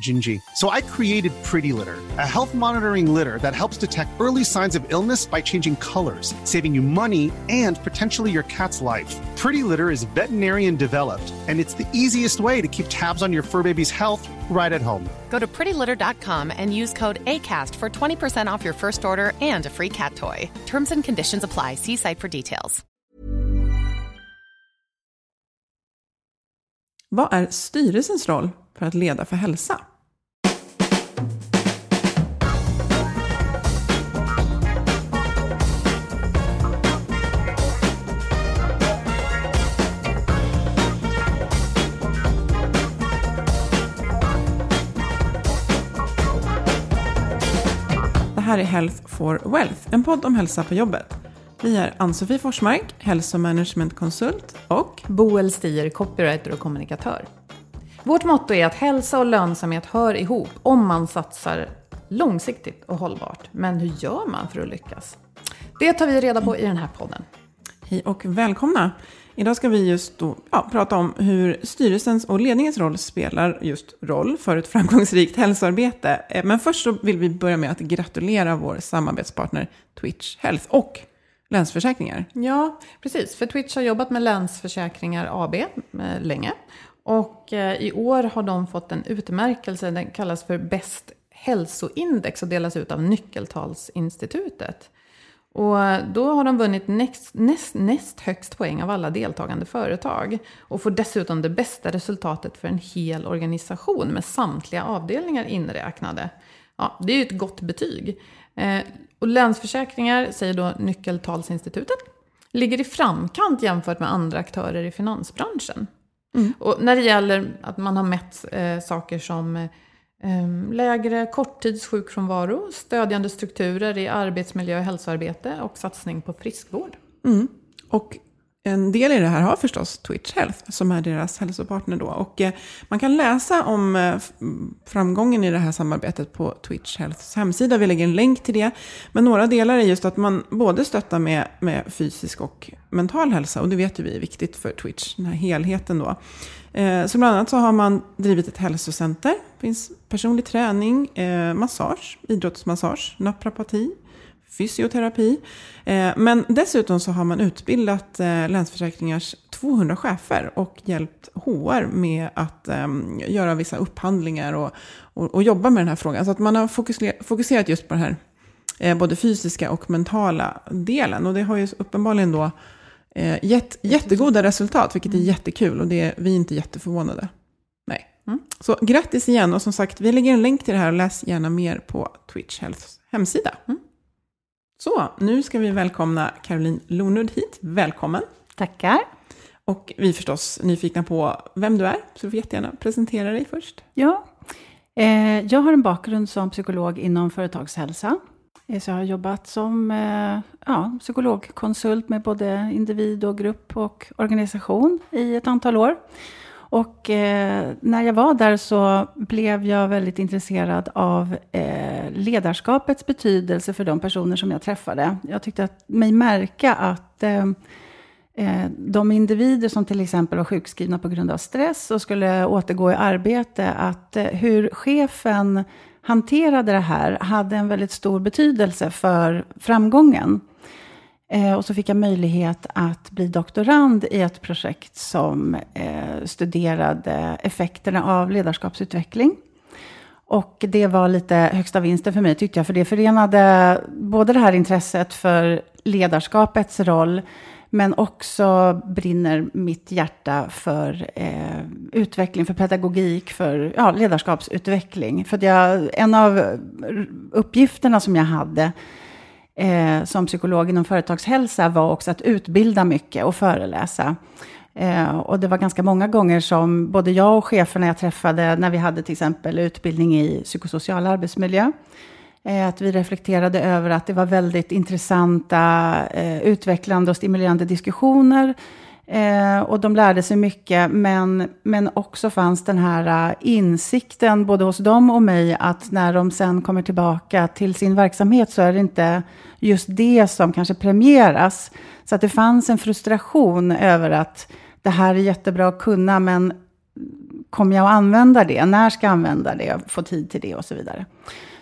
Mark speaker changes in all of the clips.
Speaker 1: Gingy. So I created Pretty Litter, a health monitoring litter that helps detect early signs of illness by changing colors, saving you money and potentially your cat's life. Pretty Litter is veterinarian developed, and it's the easiest way to keep tabs on your fur baby's health right at home.
Speaker 2: Go to prettylitter.com and use code ACAST for 20% off your first order and a free cat toy. Terms and conditions apply. See site for details.
Speaker 3: Vad är styrelsens roll för att leda för hälsa? Här är Health for Wealth, en podd om hälsa på jobbet. Vi är Ann-Sofie Forsmark, hälsomanagementkonsult och
Speaker 4: Boel Stier, copywriter och kommunikatör. Vårt motto är att hälsa och lönsamhet hör ihop om man satsar långsiktigt och hållbart. Men hur gör man för att lyckas? Det tar vi reda på i den här podden.
Speaker 3: Hej och välkomna! Idag ska vi just då, ja, prata om hur styrelsens och ledningens roll spelar just roll för ett framgångsrikt hälsoarbete. Eh, men först så vill vi börja med att gratulera vår samarbetspartner Twitch Health och Länsförsäkringar.
Speaker 4: Ja, precis. För Twitch har jobbat med Länsförsäkringar AB eh, länge. Och eh, i år har de fått en utmärkelse, den kallas för Bäst hälsoindex och delas ut av Nyckeltalsinstitutet. Och då har de vunnit näst, näst, näst högst poäng av alla deltagande företag. Och får dessutom det bästa resultatet för en hel organisation med samtliga avdelningar inräknade. Ja, det är ju ett gott betyg. Eh, och Länsförsäkringar, säger då Nyckeltalsinstitutet, ligger i framkant jämfört med andra aktörer i finansbranschen. Och när det gäller att man har mätt eh, saker som eh, Ehm, lägre korttidssjukfrånvaro, stödjande strukturer i arbetsmiljö och hälsoarbete och satsning på friskvård. Mm.
Speaker 3: Och en del i det här har förstås Twitch Health, som är deras hälsopartner då. Och eh, man kan läsa om eh, framgången i det här samarbetet på Twitch Healths hemsida. Vi lägger en länk till det. Men några delar är just att man både stöttar med, med fysisk och mental hälsa. Och det vet ju vi är viktigt för Twitch, den här helheten då. Eh, så bland annat så har man drivit ett hälsocenter. Det finns personlig träning, eh, massage, idrottsmassage, naprapati, fysioterapi. Eh, men dessutom så har man utbildat Länsförsäkringars 200 chefer och hjälpt HR med att ehm, göra vissa upphandlingar och, och, och jobba med den här frågan. Så att man har fokuserat just på den här både fysiska och mentala delen. Och det har ju uppenbarligen då eh, gett jättegoda resultat, vilket är jättekul och det är vi är inte jätteförvånade. Nej. Så grattis igen och som sagt, vi lägger en länk till det här och läs gärna mer på Twitch Healths hemsida. Så, nu ska vi välkomna Caroline Lonud hit. Välkommen!
Speaker 5: Tackar.
Speaker 3: Och vi är förstås nyfikna på vem du är, så du får jättegärna presentera dig först.
Speaker 5: Ja. Eh, jag har en bakgrund som psykolog inom företagshälsa. Eh, så jag har jobbat som eh, ja, psykologkonsult med både individ och grupp och organisation i ett antal år. Och eh, när jag var där så blev jag väldigt intresserad av eh, ledarskapets betydelse för de personer som jag träffade. Jag tyckte att mig märka att eh, eh, de individer som till exempel var sjukskrivna på grund av stress och skulle återgå i arbete, att eh, hur chefen hanterade det här hade en väldigt stor betydelse för framgången. Eh, och så fick jag möjlighet att bli doktorand i ett projekt som eh, studerade effekterna av ledarskapsutveckling. Och det var lite högsta vinsten för mig tyckte jag, för det förenade både det här intresset för ledarskapets roll, men också brinner mitt hjärta för eh, utveckling, för pedagogik, för ja, ledarskapsutveckling. För jag, en av uppgifterna som jag hade eh, som psykolog inom företagshälsa var också att utbilda mycket och föreläsa. Eh, och det var ganska många gånger som både jag och cheferna jag träffade, när vi hade till exempel utbildning i psykosocial arbetsmiljö, eh, Eh, att vi reflekterade över att det var väldigt intressanta, eh, utvecklande och stimulerande diskussioner. Eh, och de lärde sig mycket, men, men också fanns den här insikten, både hos dem och mig, att när de sen kommer tillbaka till sin verksamhet så är det inte just det som kanske premieras. Så att det fanns en frustration över att det här är jättebra att kunna, men kommer jag att använda det? När ska jag använda det? Få tid till det och så vidare.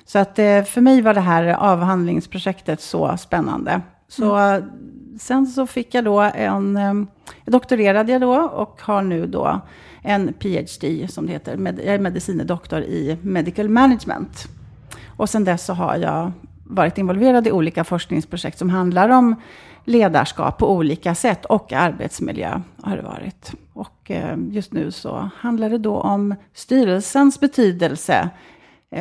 Speaker 5: Så att eh, för mig var det här avhandlingsprojektet så spännande. Så mm. sen så fick jag då en, eh, doktorerade jag då och har nu då en PhD som det heter. jag är medicinedoktor i medical management. Och sen dess så har jag varit involverad i olika forskningsprojekt som handlar om ledarskap på olika sätt och arbetsmiljö har det varit. Och eh, just nu så handlar det då om styrelsens betydelse eh,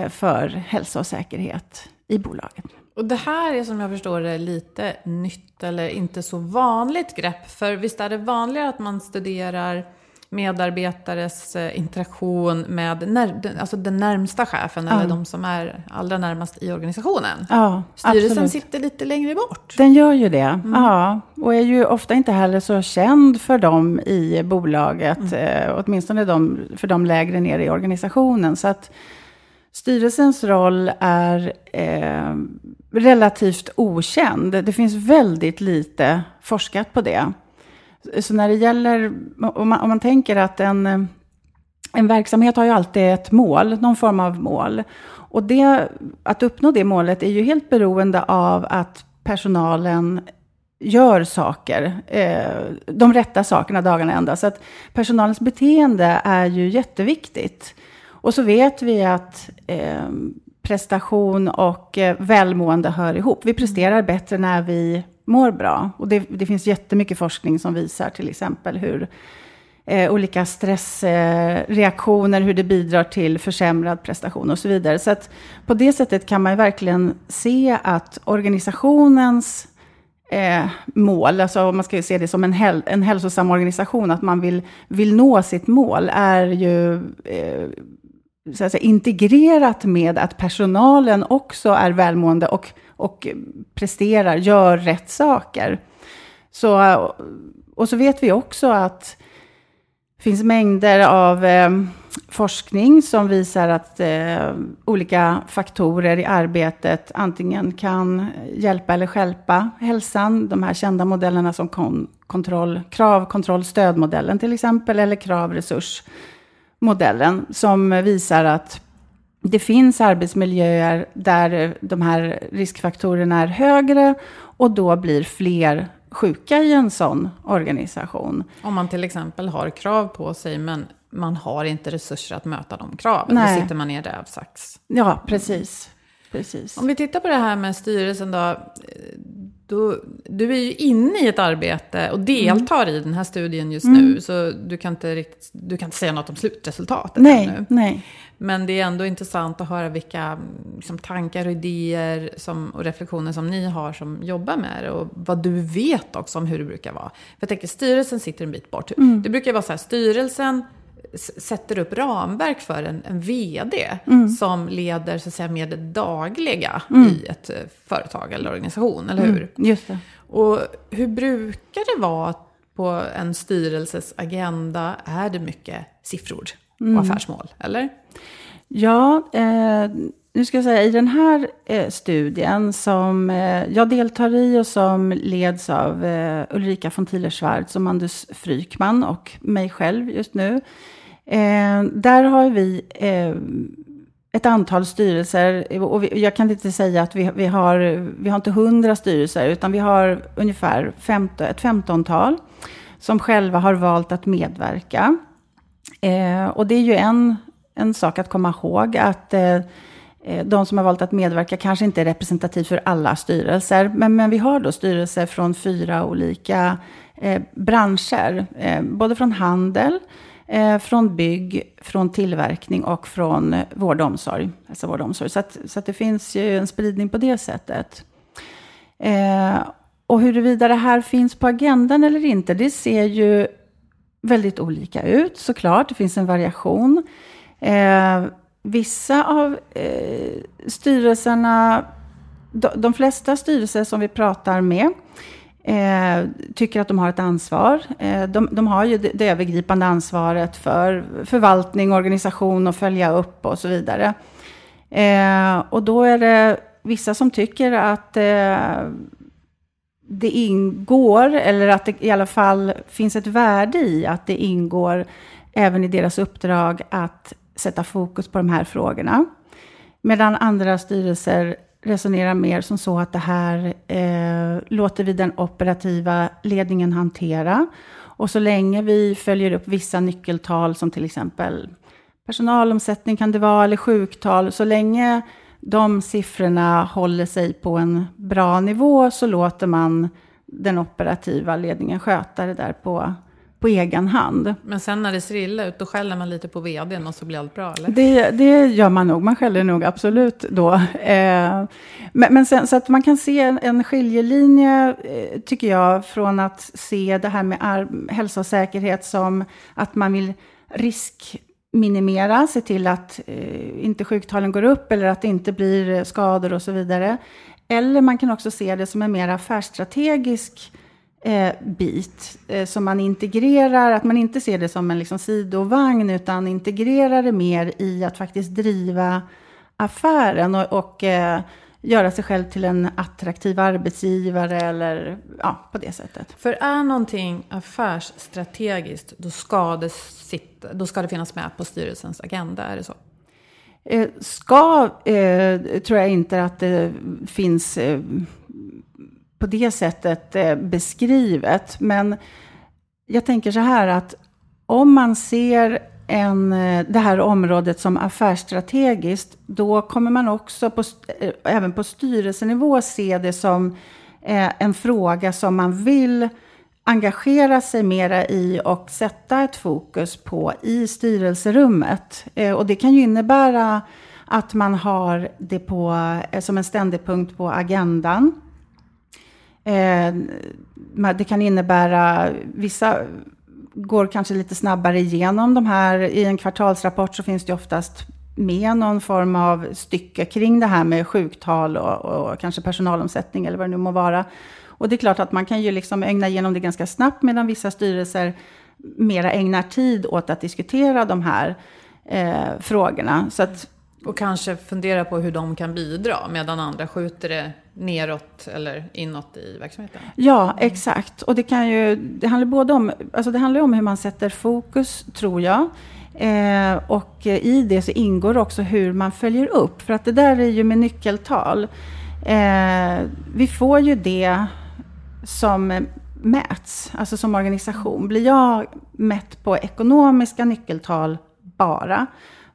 Speaker 5: för hälsa och säkerhet i bolaget.
Speaker 4: Och det här är som jag förstår det lite nytt eller inte så vanligt grepp. För visst är det vanligare att man studerar medarbetares eh, interaktion med när, alltså den närmsta chefen ja. eller de som är allra närmast i organisationen. Ja, Styrelsen absolut. sitter lite längre bort.
Speaker 5: Den gör ju det, mm. ja. Och är ju ofta inte heller så känd för dem i bolaget, mm. eh, åtminstone de, för de lägre ner i organisationen. Så att styrelsens roll är eh, relativt okänd. Det finns väldigt lite forskat på det. Så när det gäller, om man, om man tänker att en, en verksamhet har ju alltid ett mål, någon form av mål. Och det, att uppnå det målet är ju helt beroende av att personalen gör saker, eh, de rätta sakerna dagarna ända. Så att personalens beteende är ju jätteviktigt. Och så vet vi att eh, prestation och eh, välmående hör ihop. Vi presterar bättre när vi mår bra. Och det, det finns jättemycket forskning som visar till exempel hur eh, olika stressreaktioner, eh, hur det bidrar till försämrad prestation och så vidare. Så att på det sättet kan man ju verkligen se att organisationens eh, mål, alltså om man ska se det som en, häl en hälsosam organisation, att man vill, vill nå sitt mål, är ju eh, så att säga, integrerat med att personalen också är välmående och och presterar, gör rätt saker. Så, och så vet vi också att det finns mängder av eh, forskning som visar att eh, olika faktorer i arbetet antingen kan hjälpa eller skälpa hälsan. De här kända modellerna som kon kontroll, krav, kontroll, stödmodellen till exempel, eller krav, resurs resursmodellen, som visar att det finns arbetsmiljöer där de här riskfaktorerna är högre och då blir fler sjuka i en sån organisation.
Speaker 4: Om man till exempel har krav på sig men man har inte resurser att möta de kraven, Nej. då sitter man i en rävsax.
Speaker 5: Ja, precis. precis.
Speaker 4: Om vi tittar på det här med styrelsen då. Då du är ju inne i ett arbete och deltar mm. i den här studien just mm. nu, så du kan, inte riktigt, du kan inte säga något om slutresultatet
Speaker 5: nej, ännu. Nej.
Speaker 4: Men det är ändå intressant att höra vilka liksom, tankar och idéer som, och reflektioner som ni har som jobbar med det. Och vad du vet också om hur det brukar vara. För jag tänker, styrelsen sitter en bit bort. Mm. Det brukar vara så här, styrelsen sätter upp ramverk för en, en VD mm. som leder så att säga, med det dagliga mm. i ett eh, företag eller organisation, eller hur?
Speaker 5: Mm, just det.
Speaker 4: Och hur brukar det vara på en styrelses agenda? Är det mycket siffror och mm. affärsmål, eller?
Speaker 5: Ja, eh, nu ska jag säga i den här eh, studien som eh, jag deltar i och som leds av eh, Ulrika von Thieleschwarz och Mandus Frykman och mig själv just nu. Eh, där har vi eh, ett antal styrelser, och vi, jag kan inte säga att vi, vi, har, vi har inte hundra styrelser, utan vi har ungefär 15, ett femtontal som själva har valt att medverka. Eh, och det är ju en, en sak att komma ihåg, att eh, eh, de som har valt att medverka kanske inte är representativt för alla styrelser, men, men vi har då styrelser från fyra olika eh, branscher, eh, både från handel, eh, från bygg, från tillverkning och från vård och omsorg. Alltså vård och omsorg. Så, att, så att det finns ju en spridning på det sättet. Eh, och huruvida det här finns på agendan eller inte, det ser ju väldigt olika ut såklart. Det finns en variation. Eh, vissa av eh, styrelserna, de, de flesta styrelser som vi pratar med, eh, tycker att de har ett ansvar. Eh, de, de, har ju det, det, övergripande ansvaret för förvaltning, organisation och följa upp och så vidare. Eh, och då är det vissa som tycker att eh, det ingår, eller att det i alla fall finns ett värde i att det ingår även i deras uppdrag att sätta fokus på de här frågorna. Medan andra styrelser resonerar mer som så att det här eh, låter vi den operativa ledningen hantera. Och så länge vi följer upp vissa nyckeltal som till exempel personalomsättning kan det vara, eller sjuktal, så länge de siffrorna håller sig på en bra nivå så låter man den operativa ledningen sköta det där på på egen hand.
Speaker 4: Men sen när det ser illa ut, då skäller man lite på vdn och så blir allt bra, eller?
Speaker 5: Det, det gör man nog, man skäller nog absolut då. Eh, men, men sen, så att man kan se en, en skiljelinje, eh, tycker jag, från att se det här med hälsa och säkerhet som att man vill riskminimera, se till att eh, inte sjuktalen går upp eller att det inte blir skador och så vidare. Eller man kan också se det som en mer affärsstrategisk eh, bit eh, som man integrerar, att man inte ser det som en liksom, sidovagn utan integrerar det mer i att faktiskt driva affären och, och eh, göra sig själv till en attraktiv arbetsgivare eller ja, på det sättet.
Speaker 4: För är någonting affärsstrategiskt, då ska det, sitta, då ska det finnas med på styrelsens agenda, är det så?
Speaker 5: Eh, ska eh, tror jag inte att det finns på det sättet eh, beskrivet. Men jag tänker så här att om man ser en, eh, det här området som affärsstrategiskt, då kommer man också på, eh, även på styrelsenivå se det som en fråga som man vill engagera sig mera i och sätta ett fokus på i styrelserummet. Och det kan ju innebära att man har det på, som en ständig punkt på agendan. Eh, det kan innebära, vissa går kanske lite snabbare igenom de här. I en kvartalsrapport så finns det oftast med någon form av stycke kring det här med sjuktal och, och, kanske personalomsättning eller vad det nu må vara. Och det är klart att man kan ju liksom ägna igenom det ganska snabbt medan vissa styrelser mera ägnar tid åt att diskutera de här eh, frågorna. Så att
Speaker 4: och kanske fundera på hur de kan bidra medan andra skjuter det neråt eller inåt i verksamheten.
Speaker 5: Ja, exakt. Och det kan ju, det handlar både om, alltså det handlar om hur man sätter fokus, tror jag. Eh, och i det så ingår också hur man följer upp. För att det där är ju med nyckeltal. Eh, vi får ju det som mäts, alltså som organisation. Blir jag mätt på ekonomiska nyckeltal bara,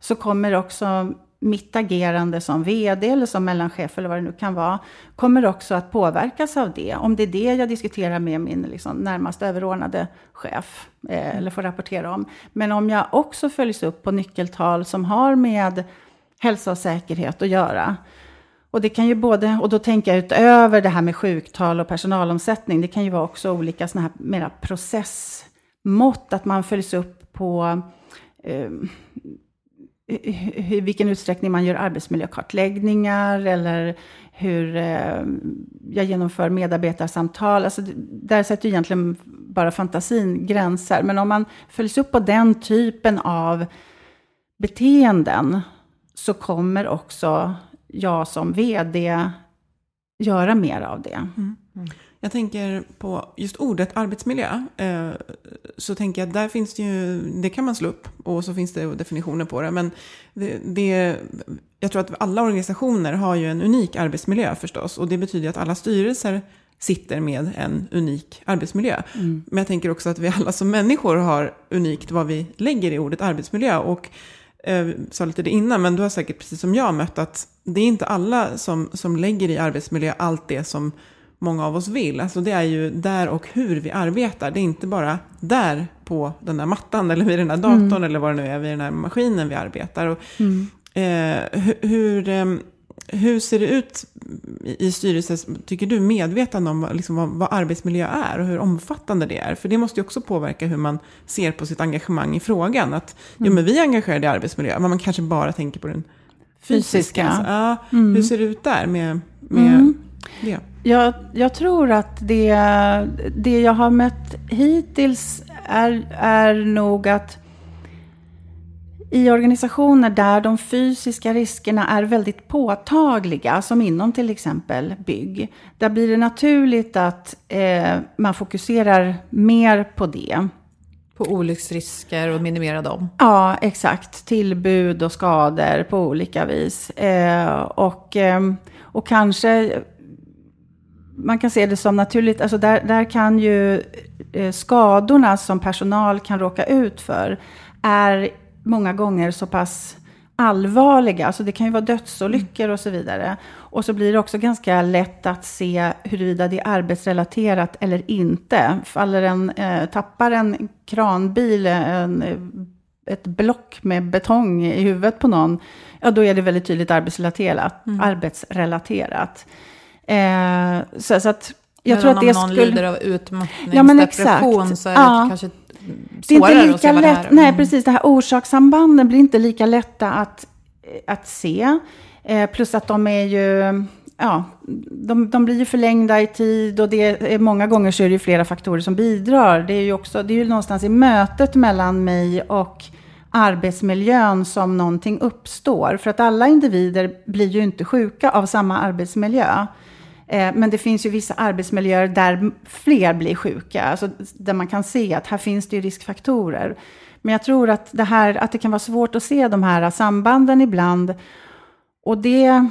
Speaker 5: så kommer också mitt agerande som vd eller som mellanchef eller vad det nu kan vara, kommer också att påverkas av det. Om det är det jag diskuterar med min liksom, närmast överordnade chef eh, eller får rapportera om. Men om jag också följs upp på nyckeltal som har med hälsa och säkerhet att göra, och det kan ju både, och då tänker jag utöver det här med sjuktal och personalomsättning, det kan ju vara också olika sådana här mera processmått, att man följs upp på eh, i vilken utsträckning man gör arbetsmiljökartläggningar eller hur eh, jag genomför medarbetarsamtal. Alltså, där sätter egentligen bara fantasin gränser. Men om man följs upp på den typen av beteenden så kommer också jag som vd göra mer av det. Mm.
Speaker 3: Jag tänker på just ordet arbetsmiljö. Eh, så tänker jag där finns det ju, det kan man slå upp och så finns det definitioner på det. Men det, det, jag tror att alla organisationer har ju en unik arbetsmiljö förstås. Och det betyder att alla styrelser sitter med en unik arbetsmiljö. Mm. Men jag tänker också att vi alla som människor har unikt vad vi lägger i ordet arbetsmiljö. Och eh, sa lite det innan, men du har säkert precis som jag mött att det är inte alla som, som lägger i arbetsmiljö allt det som många av oss vill. Alltså det är ju där och hur vi arbetar. Det är inte bara där på den där mattan eller vid den där datorn mm. eller vad det nu är, vid den här maskinen vi arbetar. Och, mm. eh, hur, eh, hur ser det ut i styrelsen, tycker du, medveten om liksom vad, vad, arbetsmiljö är och hur omfattande det är? För det måste ju också påverka hur man ser på sitt engagemang i frågan. Att mm. jo, men vi är engagerade i arbetsmiljö, men man kanske bara tänker på den fysiska. fysiska. Alltså, ja, mm. Hur ser det ut där med, med mm. det?
Speaker 5: Jag, jag, tror att det, det jag har mött hittills är, är nog att i organisationer där de fysiska riskerna är väldigt påtagliga, som inom till exempel bygg, där blir det naturligt att eh, man fokuserar mer på det.
Speaker 4: På olycksrisker och minimera dem?
Speaker 5: Ja, exakt. Tillbud och skador på olika vis. Eh, och, eh, och kanske man kan se det som naturligt, alltså där, där kan ju eh, skadorna som personal kan råka ut för är många gånger så pass allvarliga, alltså det kan ju vara dödsolyckor och så vidare. Och så blir det också ganska lätt att se huruvida det är arbetsrelaterat eller inte. Faller en, eh, tappar en kranbil en, ett block med betong i huvudet på någon, ja då är det väldigt tydligt arbetsrelaterat. Mm. arbetsrelaterat. Eh, så, så, att jag
Speaker 4: men
Speaker 5: tror att det
Speaker 4: skulle... om någon lider av
Speaker 5: utmattningsdepression
Speaker 4: ja, så är det kanske
Speaker 5: det är inte lika lätt, Nej, mm. precis. Det här orsakssambanden blir inte lika lätta att, att se. Eh, plus att de är ju... Ja, de, de blir ju förlängda i tid och det är, många gånger så är det ju flera faktorer som bidrar. Det är ju också, det är ju någonstans i mötet mellan mig och arbetsmiljön som någonting uppstår. För att alla individer blir ju inte sjuka av samma arbetsmiljö. Eh, men det finns ju vissa arbetsmiljöer där fler blir sjuka, alltså där man kan se att här finns det ju riskfaktorer. Men jag tror att det, här, att det kan vara svårt att se de här sambanden ibland. Och det,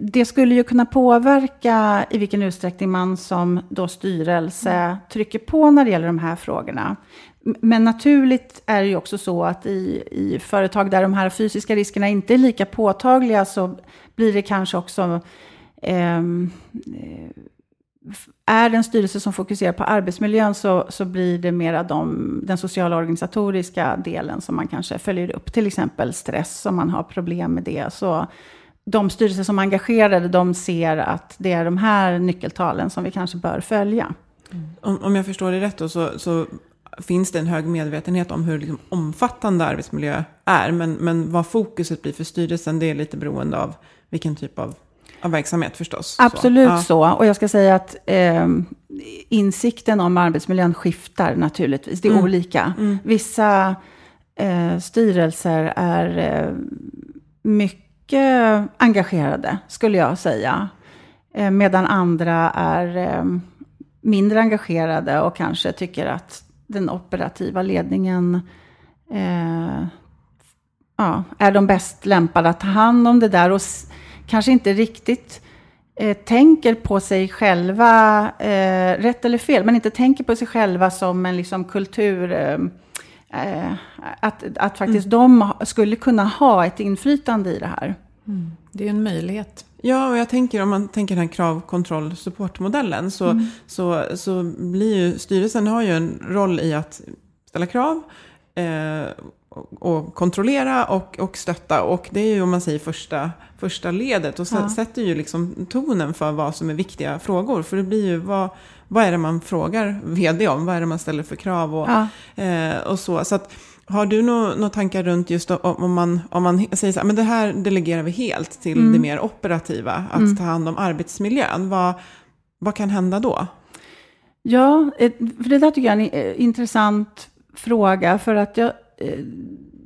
Speaker 5: det skulle ju kunna påverka i vilken utsträckning man som då styrelse trycker på när det gäller de här frågorna. Men naturligt är det ju också så att i, i företag där de här fysiska riskerna inte är lika påtagliga så blir det kanske också Ehm, är det en styrelse som fokuserar på arbetsmiljön så, så blir det mera de, den sociala organisatoriska delen som man kanske följer upp. Till exempel stress, om man har problem med det. Så de styrelser som är engagerade, de ser att det är de här nyckeltalen som vi kanske bör följa.
Speaker 3: Mm. Om, om jag förstår det rätt då, så, så finns det en hög medvetenhet om hur liksom omfattande arbetsmiljö är. Men, men vad fokuset blir för styrelsen, det är lite beroende av vilken typ av av verksamhet förstås.
Speaker 5: Absolut så. så. Och jag ska säga att eh, insikten om arbetsmiljön skiftar naturligtvis. Det är mm. olika. Mm. Vissa eh, styrelser är eh, mycket engagerade, skulle jag säga. Eh, medan andra är eh, mindre engagerade och kanske tycker att den operativa ledningen eh, ja, är de bäst lämpade att ta hand om det där. Och kanske inte riktigt eh, tänker på sig själva, eh, rätt eller fel, men inte tänker på sig själva som en liksom, kultur... Eh, eh att, att faktiskt mm. de skulle kunna ha ett inflytande i det här.
Speaker 4: Mm. Det är en möjlighet.
Speaker 3: Ja, och jag tänker om man tänker den här krav, kontroll, supportmodellen så, mm. så, så blir ju styrelsen har ju en roll i att ställa krav eh, och kontrollera och, och stötta. Och det är ju om man säger första, första ledet och ja. sätter ju liksom tonen för vad som är viktiga frågor. För det blir ju vad, vad är det man frågar vd om? Vad är det man ställer för krav och, ja. eh, och så. så att, har du några no, tankar runt just om man, om man säger så här, men det här delegerar vi helt till mm. det mer operativa, att mm. ta hand om arbetsmiljön. Vad, vad kan hända då?
Speaker 5: Ja, för det där tycker jag är en intressant fråga, för att jag Eh, Eh,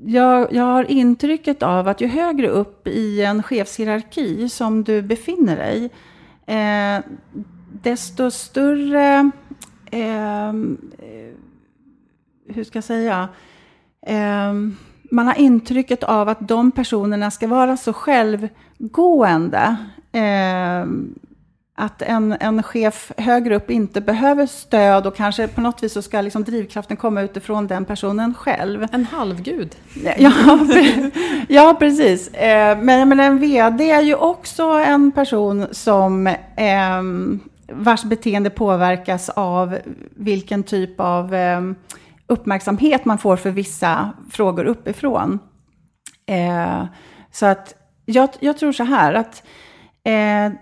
Speaker 5: jag, jag har intrycket av att ju högre upp i en chefshierarki som du befinner dig, eh, desto större eh, hur ska jag säga, eh, man har intrycket av att de personerna ska vara så självgående. Eh, att en, en chef högre upp inte behöver stöd och kanske på något vis så ska liksom drivkraften komma utifrån den personen själv.
Speaker 4: En halvgud.
Speaker 5: Ja, ja precis. Eh, men, men en VD är ju också en person som eh, vars beteende påverkas av vilken typ av eh, uppmärksamhet man får för vissa frågor uppifrån. Eh, så att jag, jag tror så här att eh,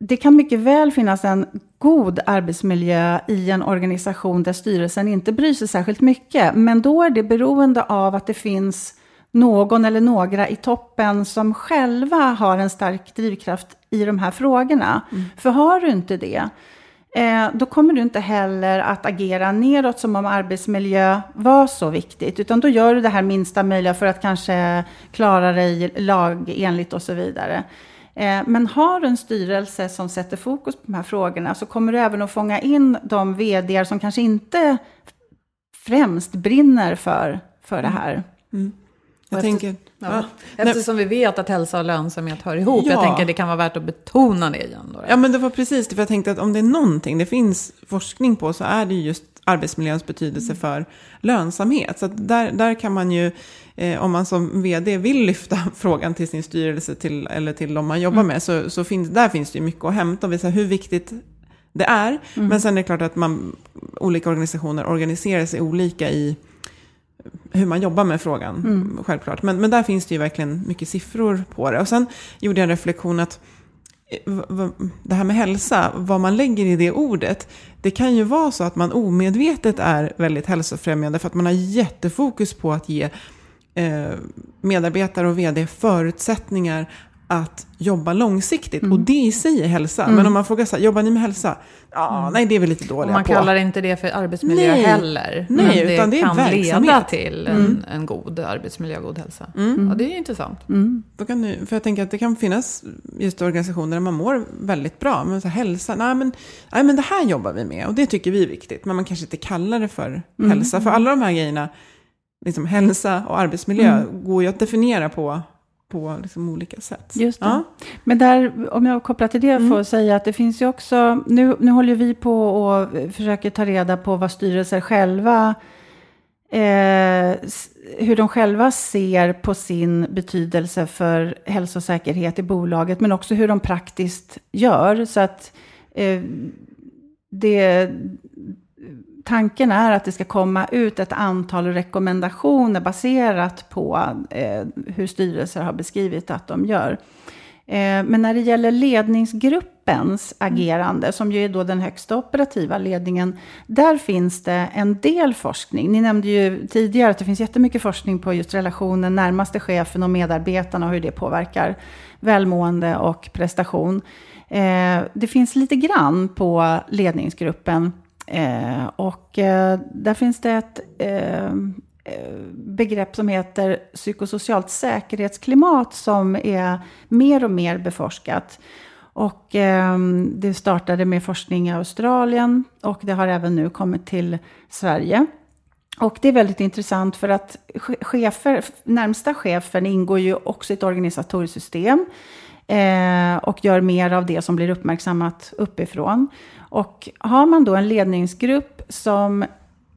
Speaker 5: det kan mycket väl finnas en god arbetsmiljö i en organisation där styrelsen inte bryr sig särskilt mycket. Men då är det beroende av att det finns någon eller några i toppen som själva har en stark drivkraft i de här frågorna. Mm. För har du inte det, eh, då kommer du inte heller att agera neråt som om arbetsmiljö var så viktigt. Utan då gör du det här minsta möjliga för att kanske klara dig lagenligt och så vidare. Eh, men har du en styrelse som sätter fokus på de här frågorna så kommer du även att fånga in de vd som kanske inte främst brinner för, för det här. Mm.
Speaker 4: Jag efter, tänker, ja, eftersom vi vet att hälsa och lönsamhet hör ihop. Ja. Jag tänker det kan vara värt att betona det igen. Då.
Speaker 3: Ja, men det var precis det. För jag tänkte att om det är någonting det finns forskning på så är det just arbetsmiljöns betydelse mm. för lönsamhet. Så där, där kan man ju eh, om man som vd vill lyfta frågan till sin styrelse till, eller till de man jobbar mm. med, så, så finns, där finns det ju mycket att hämta och visa hur viktigt det är. Mm. Men sen är det klart att man, olika organisationer organiserar sig olika i hur man jobbar med frågan, mm. självklart. Men, men där finns det ju verkligen mycket siffror på det. Och sen gjorde jag en reflektion att eh, det här med hälsa, vad man lägger i det ordet, det kan ju vara så att man omedvetet är väldigt hälsofrämjande för att man har jättefokus på att ge medarbetare och vd förutsättningar att jobba långsiktigt. Mm. Och det i sig är hälsa. Mm. Men om man frågar så här, jobbar ni med hälsa? Ja, mm. nej det är vi lite dåliga på.
Speaker 4: Man
Speaker 3: på.
Speaker 4: kallar inte det för arbetsmiljö nej. heller.
Speaker 3: Nej, men det utan det kan verksamhet.
Speaker 4: leda till en, mm. en god arbetsmiljö, god hälsa. Mm. Ja, det är intressant.
Speaker 3: Mm. Då kan du, för jag tänker att det kan finnas just organisationer där man mår väldigt bra. Men så här, hälsa, nej men, nej men det här jobbar vi med och det tycker vi är viktigt. Men man kanske inte kallar det för hälsa. För alla de här grejerna liksom, hälsa och arbetsmiljö mm. går ju att definiera på, på liksom olika sätt.
Speaker 5: Just det. Ja. Men där, om jag kopplar till det, mm. får säga att det finns ju också, nu, nu håller vi på och försöker ta reda på vad styrelser själva Eh, hur de själva ser på sin betydelse för hälsosäkerhet i bolaget, men också hur de praktiskt gör. Så att eh, det, tanken är att det ska komma ut ett antal rekommendationer baserat på eh, hur styrelser har beskrivit att de gör. Eh, men när det gäller ledningsgruppens agerande, som ju är då den högsta operativa ledningen, där finns det en del forskning. Ni nämnde ju tidigare att det finns jättemycket forskning på just relationen närmaste chefen och medarbetarna och hur det påverkar välmående och prestation. Eh, det finns lite grann på ledningsgruppen Eh, och eh, där finns det ett eh, eh, begrepp som heter psykosocialt säkerhetsklimat som är mer och mer beforskat. Och eh, det startade med forskning i Australien och det har även nu kommit till Sverige. Och det är väldigt intressant för att chefer, närmsta chefen ingår ju också i ett organisatoriskt system eh, och gör mer av det som blir uppmärksammat uppifrån. Och har man då en ledningsgrupp som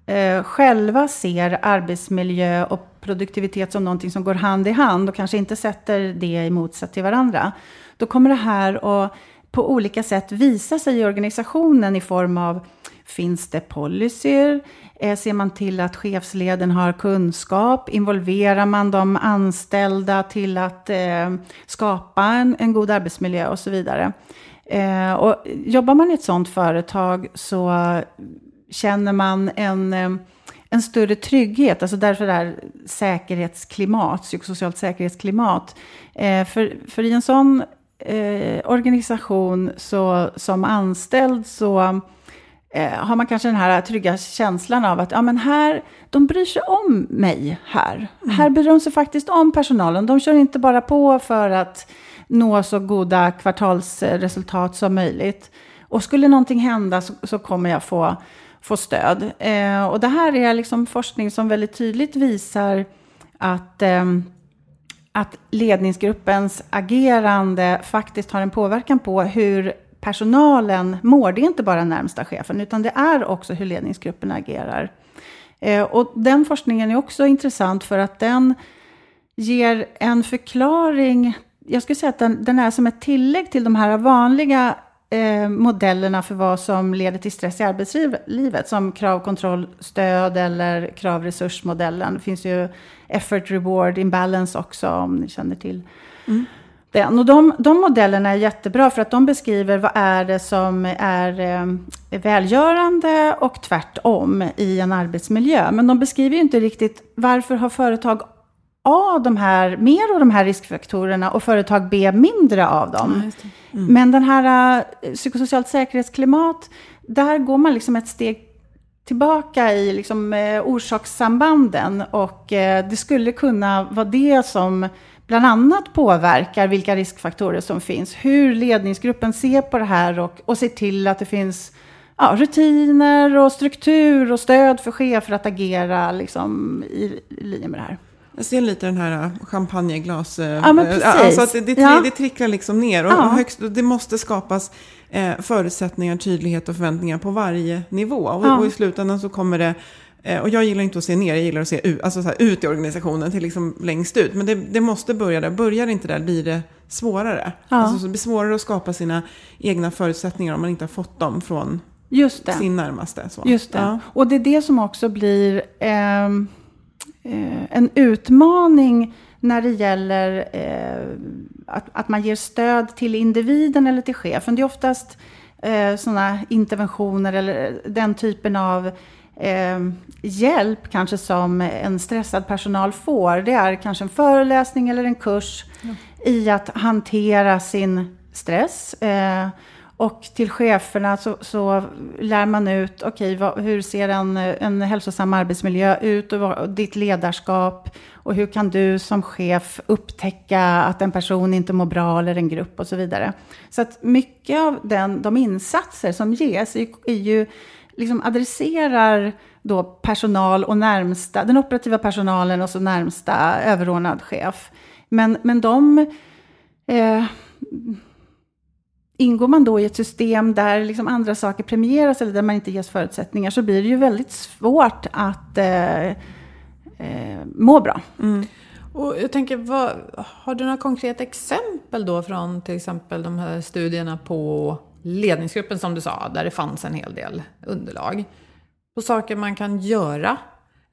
Speaker 5: eh, själva ser arbetsmiljö och produktivitet som någonting som går hand i hand och kanske inte sätter det i motsats till varandra, då kommer det här att på olika sätt visa sig i organisationen i form av Finns det policyer? Eh, ser man till att chefsleden har kunskap? Involverar man de anställda till att eh, skapa en, en god arbetsmiljö och så vidare? Eh, och jobbar man i ett sådant företag så känner man en, eh, en större trygghet, alltså därför det här säkerhetsklimat, psykosocialt säkerhetsklimat. Eh, för, för i en sån eh, organisation så, som anställd så eh, har man kanske den här trygga känslan av att ja, men här, de bryr sig om mig här. Mm. Här bryr de sig faktiskt om personalen. De kör inte bara på för att nå så goda kvartalsresultat som möjligt. Och skulle någonting hända så, så kommer jag få, få stöd. Eh, och det här är liksom forskning som väldigt tydligt visar att, eh, att ledningsgruppens agerande faktiskt har en påverkan på hur personalen mår. Det är inte bara närmsta chefen, utan det är också hur ledningsgruppen agerar. Eh, och den forskningen är också intressant för att den ger en förklaring. Jag skulle säga att den, den är som ett tillägg till de här vanliga eh, modellerna för vad som leder till stress i arbetslivet, som krav, kontroll, stöd eller krav, resursmodellen. Det finns ju effort, reward, imbalance också, om ni känner till mm den. Och de, de modellerna är jättebra för att de beskriver vad är det som är eh, välgörande och tvärtom i en arbetsmiljö. Men de beskriver ju inte riktigt varför har företag A de här, mer av de här riskfaktorerna och företag B mindre av dem. Ja, mm. Men den här uh, psykosocialt säkerhetsklimat, där går man liksom ett steg tillbaka i liksom, uh, orsakssambanden och uh, det skulle kunna vara det som bland annat påverkar vilka riskfaktorer som finns. Hur ledningsgruppen ser på det här och, och ser till att det finns ja, rutiner och struktur och stöd för chefer att agera liksom, i, i linje med det här.
Speaker 3: Jag ser lite den här äh, champagneglas... Äh,
Speaker 5: ja, men precis.
Speaker 3: Alltså att det, det, ja. det tricklar liksom ner. Och, ja. högst, det måste skapas eh, förutsättningar, tydlighet och förväntningar på varje nivå. Och, ja. och i slutändan så kommer det... Eh, och jag gillar inte att se ner, jag gillar att se ut, alltså så här, ut i organisationen till liksom längst ut. Men det, det måste börja där. Börjar inte där blir det svårare. Ja. Alltså, så det blir svårare att skapa sina egna förutsättningar om man inte har fått dem från sin närmaste. Så.
Speaker 5: Just det. Och det är det som också blir... Eh, eh, en utmaning när det gäller eh, att, att man ger stöd till individen eller till chefen. Det är oftast eh, sådana interventioner eller den typen av eh, hjälp kanske som en stressad personal får. Det är kanske en föreläsning eller en kurs ja. i att hantera sin stress. Eh, och till cheferna så, så lär man ut, okej, okay, hur ser en, en hälsosam arbetsmiljö ut och, vad, och ditt ledarskap och hur kan du som chef upptäcka att en person inte mår bra eller en grupp och så vidare. Så att mycket av den, de insatser som ges är, är ju, liksom adresserar då personal och närmsta, den operativa personalen och så närmsta överordnad chef. Men, men de eh, ingår man då i ett system där liksom andra saker premieras eller där man inte ges förutsättningar så blir det ju väldigt svårt att eh, eh, må bra. Mm.
Speaker 4: Och jag tänker, vad, har du några konkreta exempel då från till exempel de här studierna på ledningsgruppen som du sa, där det fanns en hel del underlag? På saker man kan göra?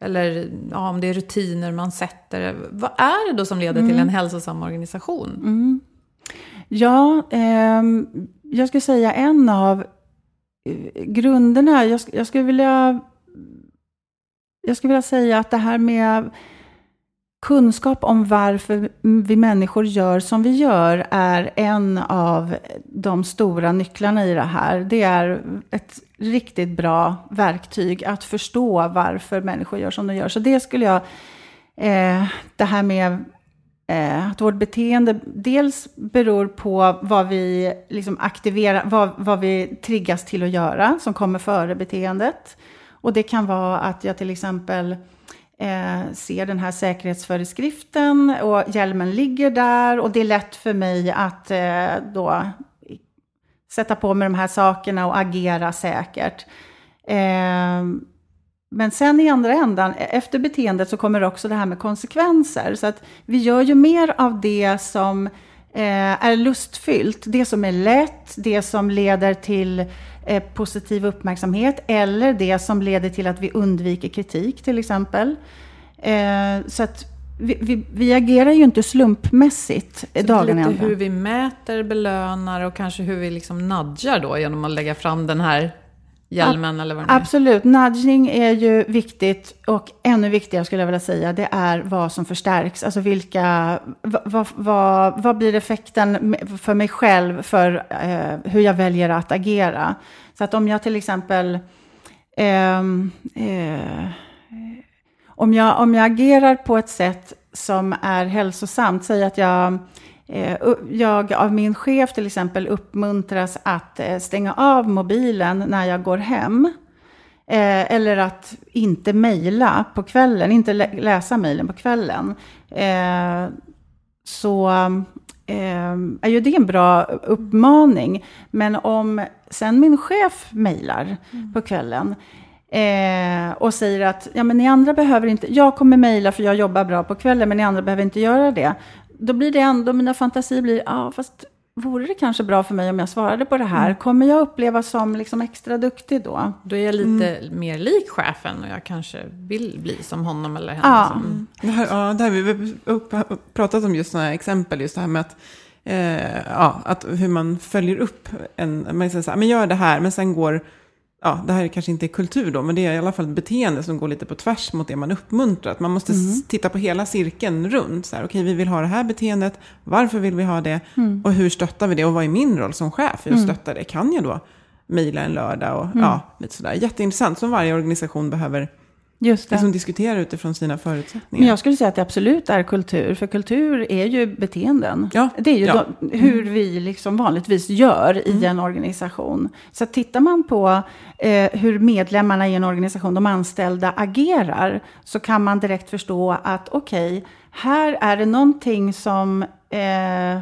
Speaker 4: Eller ja, om det är rutiner man sätter. Vad är det då som leder mm. till en hälsosam organisation?
Speaker 5: Mm. Ja, eh, jag skulle säga en av eh, grunderna. Jag, jag, skulle vilja, jag skulle vilja säga att det här med kunskap om varför vi människor gör som vi gör är en av de stora nycklarna i det här. Det är ett riktigt bra verktyg att förstå varför människor gör som de gör. Så det skulle jag, eh, det här med Eh, att vårt beteende dels beror på vad vi liksom aktiverar, vad, vad vi triggas till att göra, som kommer före beteendet. Och det kan vara att jag till exempel eh, ser den här säkerhetsföreskriften och hjälmen ligger där och det är lätt för mig att eh, då sätta på mig de här sakerna och agera säkert. Eh, men sen i andra ändan, e, efter beteendet så kommer också det här med konsekvenser. Så att vi gör ju mer av det som eh, är lustfyllt, det som är lätt, det som leder till eh, positiv uppmärksamhet eller det som leder till att vi undviker kritik till exempel. Eh, så att vi, vi, vi, agerar ju inte slumpmässigt så dagen
Speaker 4: lite hur vi mäter, belönar och kanske hur vi liksom nudgar då genom att lägga fram den här hjälmen eller vad det
Speaker 5: är? Absolut, nudging är ju viktigt och ännu viktigare skulle jag vilja säga, det är vad som förstärks. Alltså vilka, vad, vad, vad blir effekten för mig själv för eh, hur jag väljer att agera? Så att om jag till exempel eh, eh, om, jag, om jag agerar på ett sätt som är hälsosamt, säg att jag jag av min chef till exempel uppmuntras att eh, stänga av mobilen när jag går hem. Eh, eller att inte mejla på kvällen, inte lä läsa mejlen på kvällen. Eh, så eh, är ju det en bra uppmaning. Men om sen min chef mejlar mm. på kvällen eh, och säger att ja, men ni andra behöver inte, jag kommer mejla för jag jobbar bra på kvällen, men ni andra behöver inte göra det. Då blir det ändå, mina fantasier blir, ja fast vore det kanske bra för mig om jag svarade på det här? Mm. Kommer jag upplevas som liksom extra duktig då?
Speaker 4: Då är jag lite mm. mer lik chefen och jag kanske vill bli som honom eller henne. Ja, som...
Speaker 3: det, här, ja det här vi har pratat om just sådana här exempel, just det här med att eh, ja, att hur man följer upp en, man säger så här, men gör det här, men sen går ja, det här kanske inte är kultur då, men det är i alla fall ett beteende som går lite på tvärs mot det man uppmuntrar. Att man måste mm. titta på hela cirkeln runt. Så här, okej, vi vill ha det här beteendet, varför vill vi ha det mm. och hur stöttar vi det och vad är min roll som chef för att mm. stötta det? Kan jag då mejla en lördag och mm. ja, lite sådär. Jätteintressant, som varje organisation behöver Just det. Liksom diskutera utifrån sina förutsättningar.
Speaker 5: Men jag skulle säga att det absolut är kultur, för kultur är ju beteenden. Ja. Det är ju ja. då, hur vi liksom vanligtvis gör i mm. en organisation. Så tittar man på eh, hur medlemmarna i en organisation, de anställda, agerar, så kan man direkt förstå att okej, okay, här är det någonting som eh,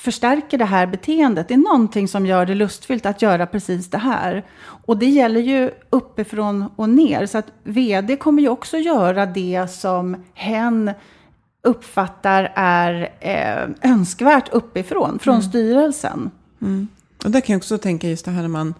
Speaker 5: förstärker det här beteendet. Det är någonting som gör det lustfyllt att göra precis det här. Och det gäller ju uppifrån och ner. Så att vd kommer ju också göra det som hen uppfattar är eh, önskvärt uppifrån, från mm. styrelsen.
Speaker 3: Mm. Och där kan jag också tänka just det här när man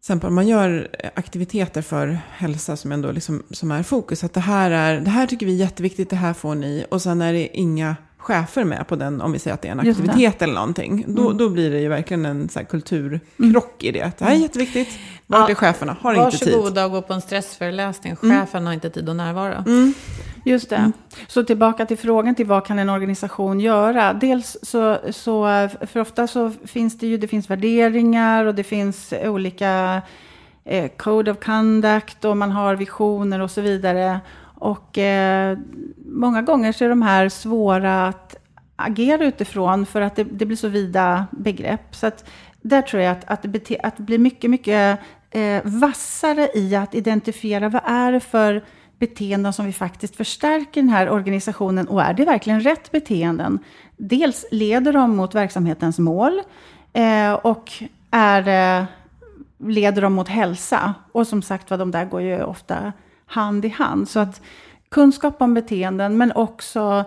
Speaker 3: exempel man gör aktiviteter för hälsa som ändå liksom, som är fokus. Att det här, är, det här tycker vi är jätteviktigt, det här får ni. Och sen är det inga chefer med på den, om vi säger att det är en aktivitet eller någonting, då, mm. då blir det ju verkligen en så kulturkrock i det. Det här är mm. jätteviktigt. Vart ja, är cheferna? Har inte tid.
Speaker 4: Varsågoda och gå på en stressföreläsning. Mm. Chefen mm. har inte tid att närvara.
Speaker 5: Mm. Just det. Mm. Så tillbaka till frågan till vad kan en organisation göra? Dels så, så, för ofta så finns det ju, det finns värderingar och det finns olika eh, code of conduct och man har visioner och så vidare. Och eh, många gånger så är de här svåra att agera utifrån för att det, det blir så vida begrepp. Så att där tror jag att, att, det, att det blir mycket, mycket eh, vassare i att identifiera vad är det för beteenden som vi faktiskt förstärker den här organisationen och är det verkligen rätt beteenden? Dels leder de mot verksamhetens mål eh, och är, eh, leder de mot hälsa. Och som sagt var, de där går ju ofta hand i hand. Så att kunskap om beteenden, men också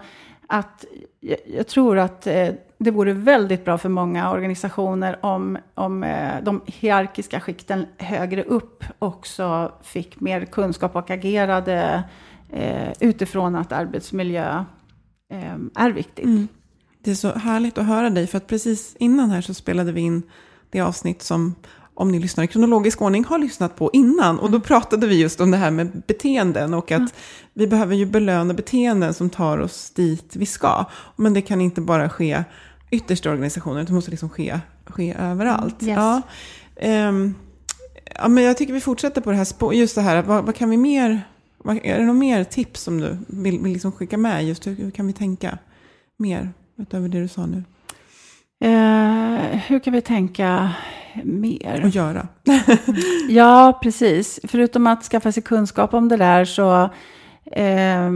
Speaker 5: att jag, jag tror att eh, det vore väldigt bra för många organisationer om, om eh, de hierarkiska skikten högre upp också fick mer kunskap och agerade eh, utifrån att arbetsmiljö eh, är viktigt. Mm.
Speaker 3: Det är så härligt att höra dig, för att precis innan här så spelade vi in det avsnitt som om ni lyssnar i kronologisk ordning, har lyssnat på innan. Och då mm. pratade vi just om det här med beteenden och att mm. vi behöver ju belöna beteenden som tar oss dit vi ska. Men det kan inte bara ske ytterst i organisationen, det måste liksom ske, ske överallt.
Speaker 5: Mm, yes.
Speaker 3: Ja. Um, ja, men jag tycker vi fortsätter på det här just det här, vad, vad kan vi mer, vad, är det några mer tips som du vill, vill liksom skicka med? Just hur, hur kan vi tänka mer utöver det du sa nu?
Speaker 5: Uh, hur kan vi tänka mer?
Speaker 3: Och göra.
Speaker 5: ja, precis. Förutom att skaffa sig kunskap om det där så eh,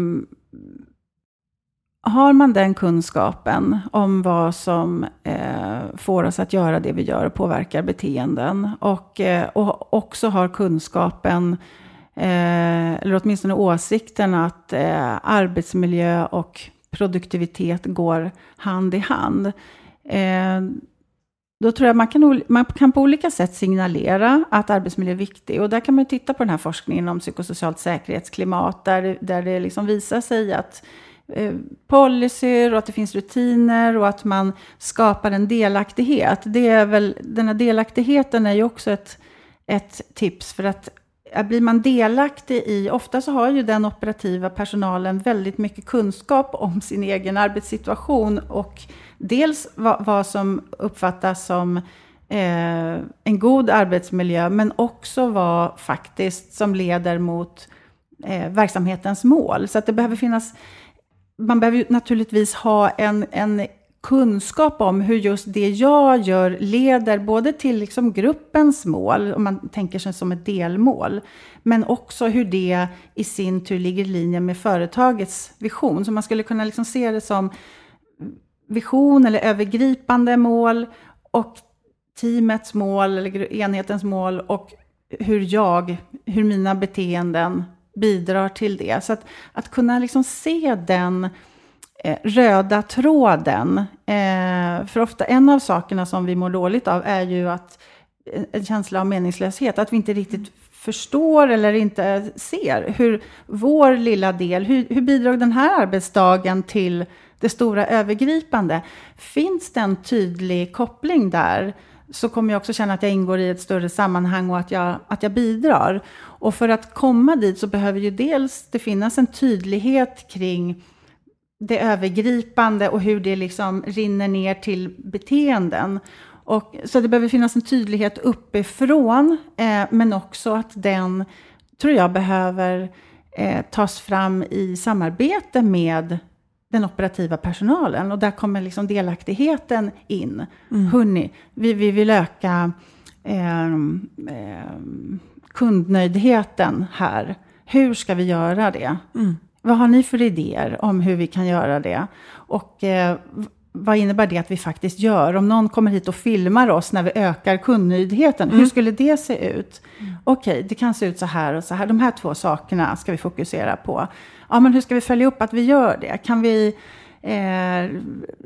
Speaker 5: har man den kunskapen om vad som eh, får oss att göra det vi gör och påverkar beteenden och, eh, och också har kunskapen eh, eller åtminstone åsikten att eh, arbetsmiljö och produktivitet går hand i hand. Eh, då tror jag man kan, man kan på olika sätt signalera att arbetsmiljö är viktig. Och där kan man titta på den här forskningen om psykosocialt säkerhetsklimat, där, där det liksom visar sig att eh, policyer och att det finns rutiner och att man skapar en delaktighet. Det är väl, den här delaktigheten är ju också ett, ett tips för att eh, blir man delaktig i, ofta så har ju den operativa personalen väldigt mycket kunskap om sin egen arbetssituation och dels vad, vad som uppfattas som eh, en god arbetsmiljö, men också vad faktiskt som leder mot eh, verksamhetens mål. Så att det behöver finnas, man behöver naturligtvis ha en, en kunskap om hur just det jag gör leder både till liksom gruppens mål, om man tänker sig som ett delmål, men också hur det i sin tur ligger i linje med företagets vision. Så man skulle kunna liksom se det som vision eller övergripande mål och teamets mål eller enhetens mål och hur jag, hur mina beteenden bidrar till det. Så att, att kunna liksom se den eh, röda tråden. Eh, för ofta en av sakerna som vi mår dåligt av är ju att eh, en känsla av meningslöshet. Att vi inte riktigt förstår eller inte ser hur vår lilla del, hur, hur bidrog den här arbetsdagen till det stora övergripande? Finns det en tydlig koppling där? så kommer jag också känna att jag ingår i ett större sammanhang och att jag, att jag bidrar. Och för att komma dit så behöver ju dels det finnas en tydlighet kring det övergripande och hur det liksom rinner ner till beteenden. Och, så det behöver finnas en tydlighet uppifrån, eh, men också att den, tror jag, behöver eh, tas fram i samarbete med den operativa personalen. Och där kommer liksom delaktigheten in. Mm. Hörrni, vi, vi vill öka eh, eh, kundnöjdheten här. Hur ska vi göra det? Mm. Vad har ni för idéer om hur vi kan göra det? Och eh, vad innebär det att vi faktiskt gör? Om någon kommer hit och filmar oss när vi ökar kundnöjdheten, mm. hur skulle det se ut? Mm. Okej, okay, det kan se ut så här och så här. De här två sakerna ska vi fokusera på. Ja, men hur ska vi följa upp att vi gör det? Kan vi eh,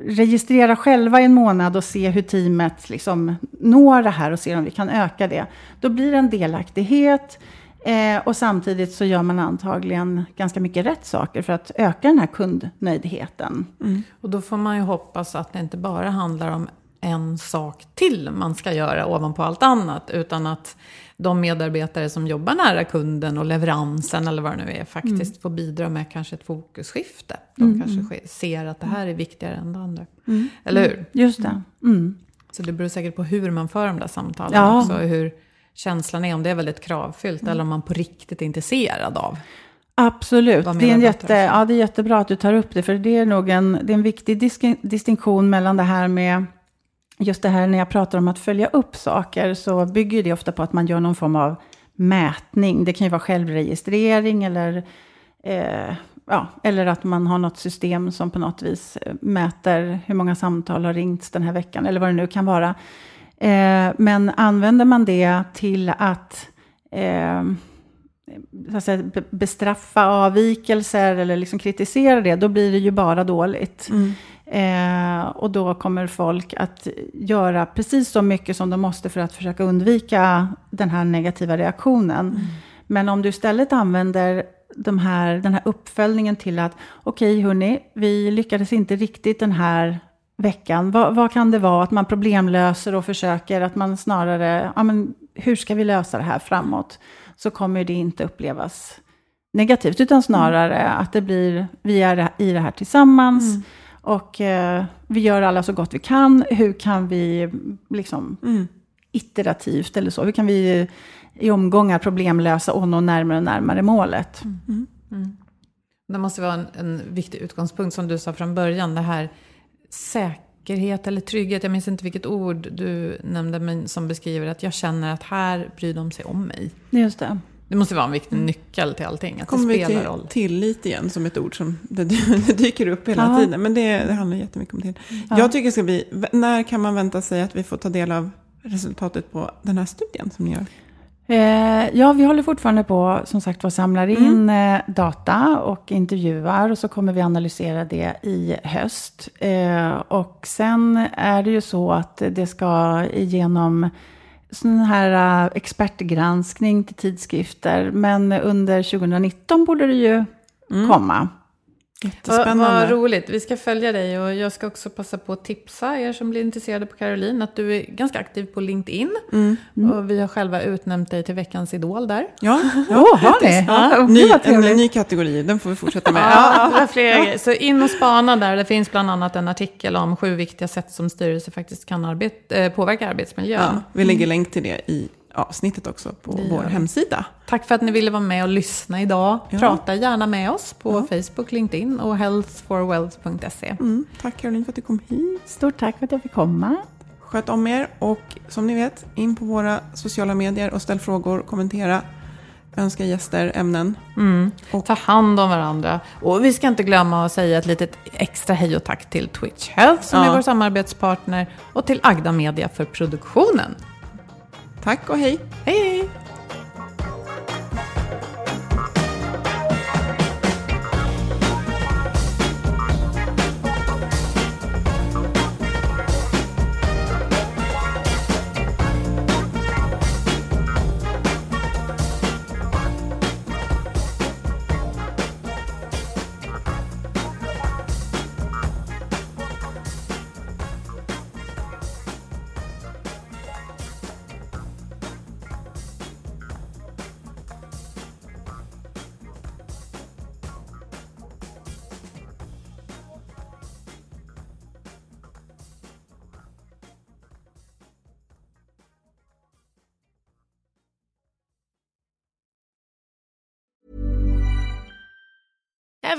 Speaker 5: registrera själva i en månad och se hur teamet liksom når det här och se om vi kan öka det? Då blir det en delaktighet. Eh, och samtidigt så gör man antagligen ganska mycket rätt saker för att öka den här kundnöjdheten.
Speaker 4: Mm. Och då får man ju hoppas att det inte bara handlar om en sak till man ska göra ovanpå allt annat. Utan att de medarbetare som jobbar nära kunden och leveransen eller vad det nu är faktiskt mm. får bidra med kanske ett fokusskifte. De mm. kanske ser att det här är viktigare än det andra. Mm. Eller hur?
Speaker 5: Just det. Mm.
Speaker 4: Så det beror säkert på hur man för de där samtalen ja. också. Hur, känslan är, om det är väldigt kravfyllt mm. eller om man på riktigt är intresserad av.
Speaker 5: Absolut, det är, en jätte, ja, det är jättebra att du tar upp det, för det är nog en, det är en viktig disk, distinktion mellan det här med, just det här när jag pratar om att följa upp saker, så bygger det ofta på att man gör någon form av mätning. Det kan ju vara självregistrering eller, eh, ja, eller att man har något system som på något vis mäter hur många samtal har ringts den här veckan, eller vad det nu kan vara. Eh, men använder man det till att, eh, att säga, bestraffa avvikelser eller liksom kritisera det, då blir det ju bara dåligt. Mm. Eh, och då kommer folk att göra precis så mycket som de måste för att försöka undvika den här negativa reaktionen. Mm. Men om du istället använder de här, den här uppföljningen till att okej okay, hörni, vi lyckades inte riktigt den här veckan? Vad, vad, kan det vara? Att man problemlöser och försöker att man snarare, ja men hur ska vi lösa det här framåt? Så kommer det inte upplevas negativt, utan snarare mm. att det blir, vi är i det här tillsammans. Mm. Och eh, vi gör alla så gott vi kan. Hur kan vi liksom mm. iterativt eller så, hur kan vi i omgångar problemlösa och nå närmare och närmare målet? Mm.
Speaker 4: Mm. Det måste vara en, en viktig utgångspunkt som du sa från början, det här säkerhet eller trygghet. Jag minns inte vilket ord du nämnde men som beskriver att jag känner att här bryr de sig om mig.
Speaker 5: Just det.
Speaker 4: Det måste vara en viktig mm. nyckel till allting. Att Kommer det spelar roll.
Speaker 3: tillit igen som ett ord som det, dyker upp hela Aha. tiden. Men det, det handlar jättemycket om till. Ja. Jag tycker det ska bli, när kan man vänta sig att vi får ta del av resultatet på den här studien som ni gör?
Speaker 5: Eh, ja, vi håller fortfarande på, som sagt var, samlar in mm. eh, data och intervjuar. Och så kommer vi analysera det i höst. Eh, och sen är det ju så att det ska igenom sån här uh, expertgranskning till tidskrifter. Men under 2019 borde det ju mm. komma.
Speaker 4: Jättespännande. Vad, vad roligt. Vi ska följa dig och jag ska också passa på att tipsa er som blir intresserade på Caroline att du är ganska aktiv på LinkedIn. Mm. Mm. Och vi har själva utnämnt dig till veckans idol där.
Speaker 3: Ja, ja oh, har ni? Ja. Ny, en ny kategori, den får vi fortsätta med.
Speaker 4: ja, ja. Så in och spana där. Det finns bland annat en artikel om sju viktiga sätt som styrelse faktiskt kan arbeta, eh, påverka arbetsmiljön. Ja,
Speaker 3: vi lägger länk till det i avsnittet också på
Speaker 4: Det gör
Speaker 3: vår hemsida.
Speaker 4: Tack för att ni ville vara med och lyssna idag.
Speaker 3: Ja.
Speaker 4: Prata gärna med oss på Facebook, LinkedIn och healthforwealth.se.
Speaker 3: Mm, tack Caroline för att du kom hit.
Speaker 5: Stort tack för att jag fick komma.
Speaker 3: Sköt om er och som ni vet, in på våra sociala medier och ställ frågor, kommentera, önska gäster, ämnen. Och-
Speaker 4: Ta hand om varandra. Och vi ska inte glömma att säga ett litet extra hej och tack till Twitch Health som
Speaker 3: Ja.
Speaker 4: är vår samarbetspartner och till Agda Media för produktionen.
Speaker 3: Tack och hej!
Speaker 4: Hej hej!